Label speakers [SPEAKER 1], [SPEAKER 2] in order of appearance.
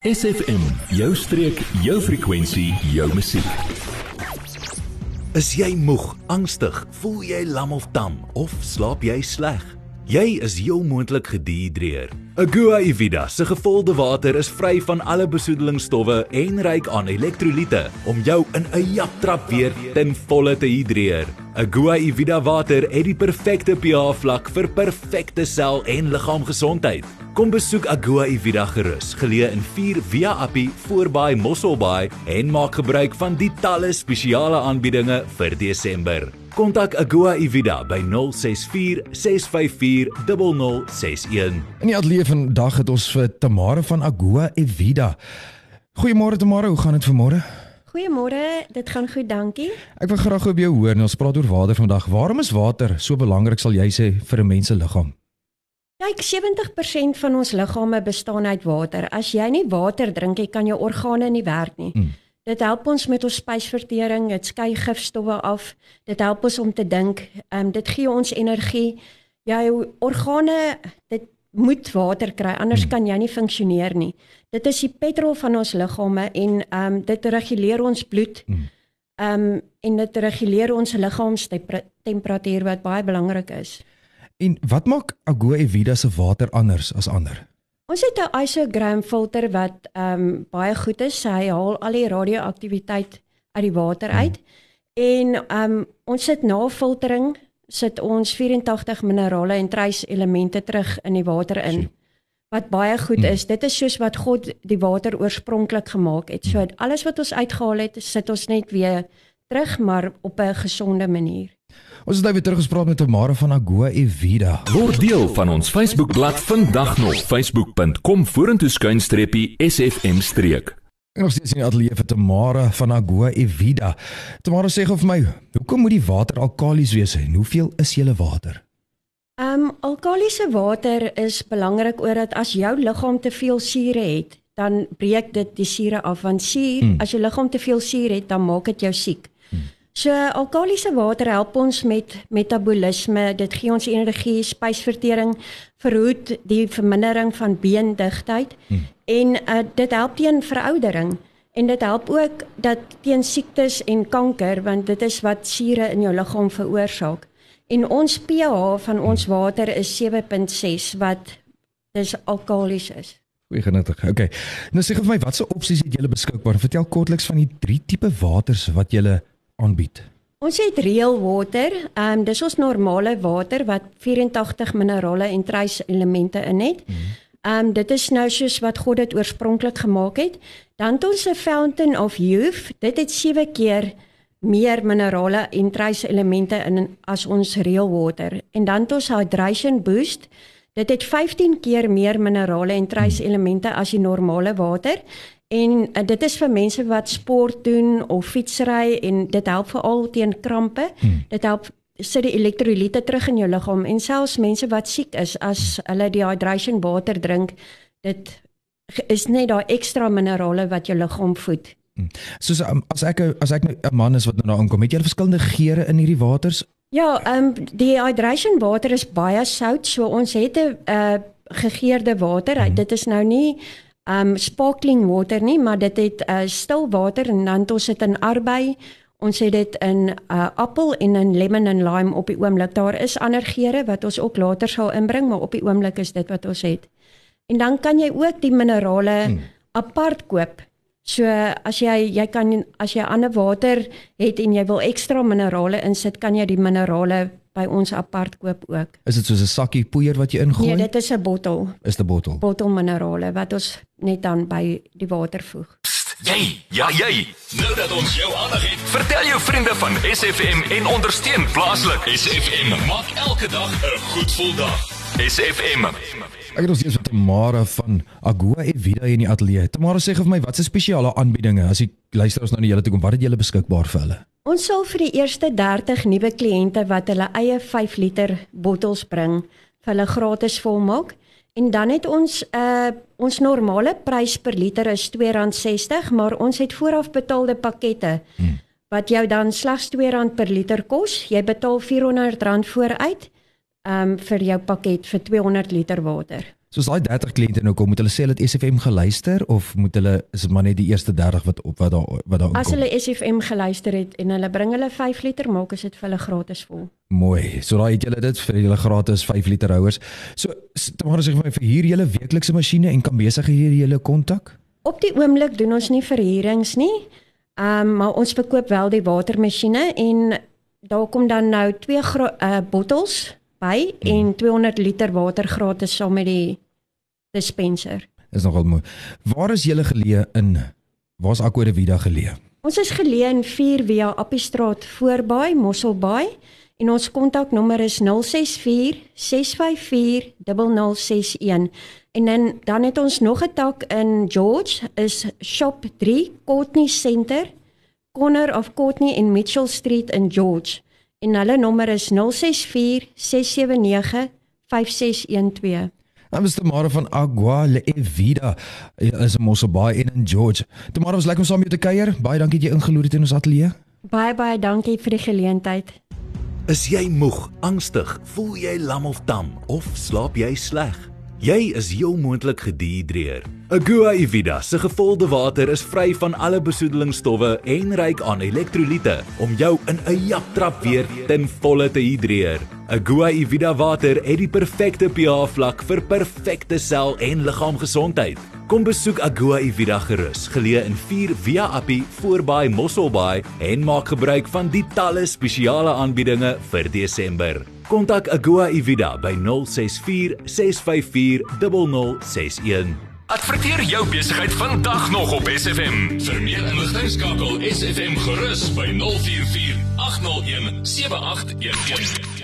[SPEAKER 1] SFM, jou streek, jou frekwensie, jou musiek.
[SPEAKER 2] Is jy moeg, angstig, voel jy lam of tam of slaap jy sleg? Jy is heel moontlik gedihidreer. Agua Evida se gevolde water is vry van alle besoedelingsstowwe en ryk aan elektrolyte om jou in 'n japtrap weer ten volle te hidreer. Agua Evida water het die perfekte pH vlak vir perfekte sel- en liggaamgesondheid. Kom besoek Agua Evida gerus, geleë in 4 Via Appie voorby Mosselbaai en maak gebruik van die talle spesiale aanbiedinge vir Desember. Kontak Agua Evida by 064 654 0061.
[SPEAKER 3] In die ateljee vandag het ons vir Tamara van Agua Evida. Goeiemôre Tamara, hoe gaan dit vanmôre?
[SPEAKER 4] Goeiemôre, dit gaan goed, dankie.
[SPEAKER 3] Ek wil graag op jou hoor. Ons praat oor water vandag. Waarom is water so belangrik sal jy sê vir 'n mens se liggaam?
[SPEAKER 4] Kyk, 70% van ons liggame bestaan uit water. As jy nie water drink nie, kan jou organe nie werk nie. Mm. Dit help ons met ons spysvertering, dit skei gifstowwe af. Dit help ons om te dink. Ehm um, dit gee ons energie. Jou organe, dit moet water kry anders kan jy nie funksioneer nie. Dit is die petrol van ons liggame en ehm um, dit reguleer ons bloed. Ehm um, en dit reguleer ons liggaamstemperatuur wat baie belangrik is.
[SPEAKER 3] En wat maak Agua Evida se water anders as ander?
[SPEAKER 4] Ons het 'n isogram filter wat ehm um, baie goed is. Hy haal al die radioaktiwiteit uit die water uit. Hmm. En ehm um, ons sit na filtering sit ons 84 minerale en trace elemente terug in die water in. Wat baie goed is. Dit is soos wat God die water oorspronklik gemaak het. So alles wat ons uitgehaal het, sit ons net weer terug maar op 'n gesonde manier.
[SPEAKER 3] Ons het nou weer teruggespreek met Tamara van Agua Evida.
[SPEAKER 1] Word deel van ons Facebookblad vandag nog facebook.com vorentoe skuinstreepie SFM streek.
[SPEAKER 3] En ons sien ateljee vir Tamara van Agua Evida. Tamara sê gou vir my, hoekom moet die water alkalies wees en hoeveel is julle water?
[SPEAKER 4] Ehm um, alkalisiese water is belangrik omdat as jou liggaam te veel sure het, dan breek dit die sure af want suur, hmm. as jou liggaam te veel suur het, dan maak dit jou siek. Hmm. So alkalisiese water help ons met metabolisme, dit gee ons energie, spysvertering, verhoed die vermindering van beendigtheid hmm. en uh, dit help teen veroudering en dit help ook dat teen siektes en kanker want dit is wat sure in jou liggaam veroorsaak. En ons pH van ons water is 7.6 wat dis alkalies is.
[SPEAKER 3] Goeie genuttig. Okay. Nou sê vir my watse opsies het julle beskikbaar? Vertel kortliks van die drie tipe waters wat julle aanbied.
[SPEAKER 4] Ons het real water. Ehm um, dis ons normale water wat 84 minerale en trace elemente in het. Ehm um, dit is nou soos wat God dit oorspronklik gemaak het. Dan het ons 'n fountain of youth. Dit het 7 keer meer minerale en trace elemente in as ons real water. En dan het ons hydration boost. Dit het 15 keer meer minerale en trace elemente as die normale water. En uh, dit is vir mense wat sport doen of fietsry en dit help veral teen krampe. Hmm. Dit help sit die elektrolyte terug in jou liggaam en selfs mense wat siek is as hulle die hydration water drink, dit is net daai ekstra minerale wat jou liggaam voed.
[SPEAKER 3] Soos um, as ek as ek 'n man is wat nou daar aankom, het jy verskillende geure in hierdie waters?
[SPEAKER 4] Ja, ehm um, die hydration water is baie sout, so ons het 'n uh, gegeurde water. Hmm. Dit is nou nie ehm um, sparkling water nie, maar dit het uh, stil water en dan het ons dit in arbei. Ons het dit in uh, appel en in lemon en lime op die oomblik. Daar is ander geure wat ons ook later sal inbring, maar op die oomblik is dit wat ons het. En dan kan jy ook die minerale hmm. apart koop. So as jy jy kan as jy ander water het en jy wil ekstra minerale insit, kan jy die minerale by ons apart koop ook.
[SPEAKER 3] Is dit soos 'n sakkie poeier wat jy ingooi?
[SPEAKER 4] Nee, dit is 'n bottel.
[SPEAKER 3] Is 'n bottel.
[SPEAKER 4] Bottel minerale wat ons net dan by die water voeg.
[SPEAKER 1] Jy, ja jy. Nou dat ons jou aandag het, vertel jou vriende van SFM en ondersteun plaaslik. SFM maak elke dag 'n goed gevoel dag. SFM.
[SPEAKER 3] Ek het ons hier met Tamara van Agua Evida in die ateljee. Tamara sê vir my, wat se spesiale aanbiedinge as die luisteraars nou na julle toe kom, wat het julle beskikbaar vir hulle?
[SPEAKER 4] Ons sal vir die eerste 30 nuwe kliënte wat hulle eie 5 liter bottels bring, vir hulle gratis volmaak. En dan het ons uh ons normale prys per liter is R2.60, maar ons het vooraf betaalde pakkette hmm. wat jou dan slegs R2 per liter kos. Jy betaal R400 vooruit um vir jou pakket vir 200 liter water.
[SPEAKER 3] So as daai 30 kliënte nou kom, moet hulle sê hulle het SFM geluister of moet hulle is dit maar net die eerste 30 wat op wat daar wat daar
[SPEAKER 4] As
[SPEAKER 3] inkom?
[SPEAKER 4] hulle SFM geluister het en hulle bring hulle 5 liter, maak as dit vir hulle gratis vol.
[SPEAKER 3] Mooi. So daai het julle dit vir julle gratis 5 liter houers. So s- Tamara sê vir my verhuur julle weeklikse masjiene en kan besighede julle kontak?
[SPEAKER 4] Op die oomblik doen ons nie verhuurings nie. Ehm um, maar ons verkoop wel die watermasjiene en daar kom dan nou twee uh, bottels by en 200 liter water gratis saam met die dispenser.
[SPEAKER 3] Is nogal mooi. Waar is julle geleë in? Waar's Akko de Vida geleë?
[SPEAKER 4] Ons is geleë in 4 via Appiestraat Voorbaai, Mosselbaai en ons kontaknommer is 064 654 0061. En dan dan het ons nog 'n tak in George is Shop 3 Courtney Center, corner of Courtney en Mitchell Street in George. En hulle nommer is 064 679 5612.
[SPEAKER 3] Dan is Tamara van Agua Le Vida is in Mosselbaai en in George. Tamara was lekker om saam met jou te kuier. Baie dankie dat jy ingeloer het in ons ateljee.
[SPEAKER 4] Baie baie dankie vir die geleentheid.
[SPEAKER 2] Is jy moeg, angstig, voel jy lam of tam of slaap jy sleg? Jy is heel moontlik gedihidreer. Agua Evida se gevolde water is vry van alle besoedelingsstowwe en ryk aan elektrolyte om jou in 'n japtrap weer ten volle te hidreer. Agua Evida water het die perfekte pH vlak vir perfekte sel- en liggaamgesondheid. Kom besoek Agua Evida gerus, geleë in 4 Via Appie voorby Mosselbaai en maak gebruik van die talle spesiale aanbiedinge vir Desember. Kontak Agua Evida by 064 654 0061.
[SPEAKER 1] Adverteer jou besigheid vandag nog op SFM. Vir meer inligting skakel SFM gerus by 044 801 7811.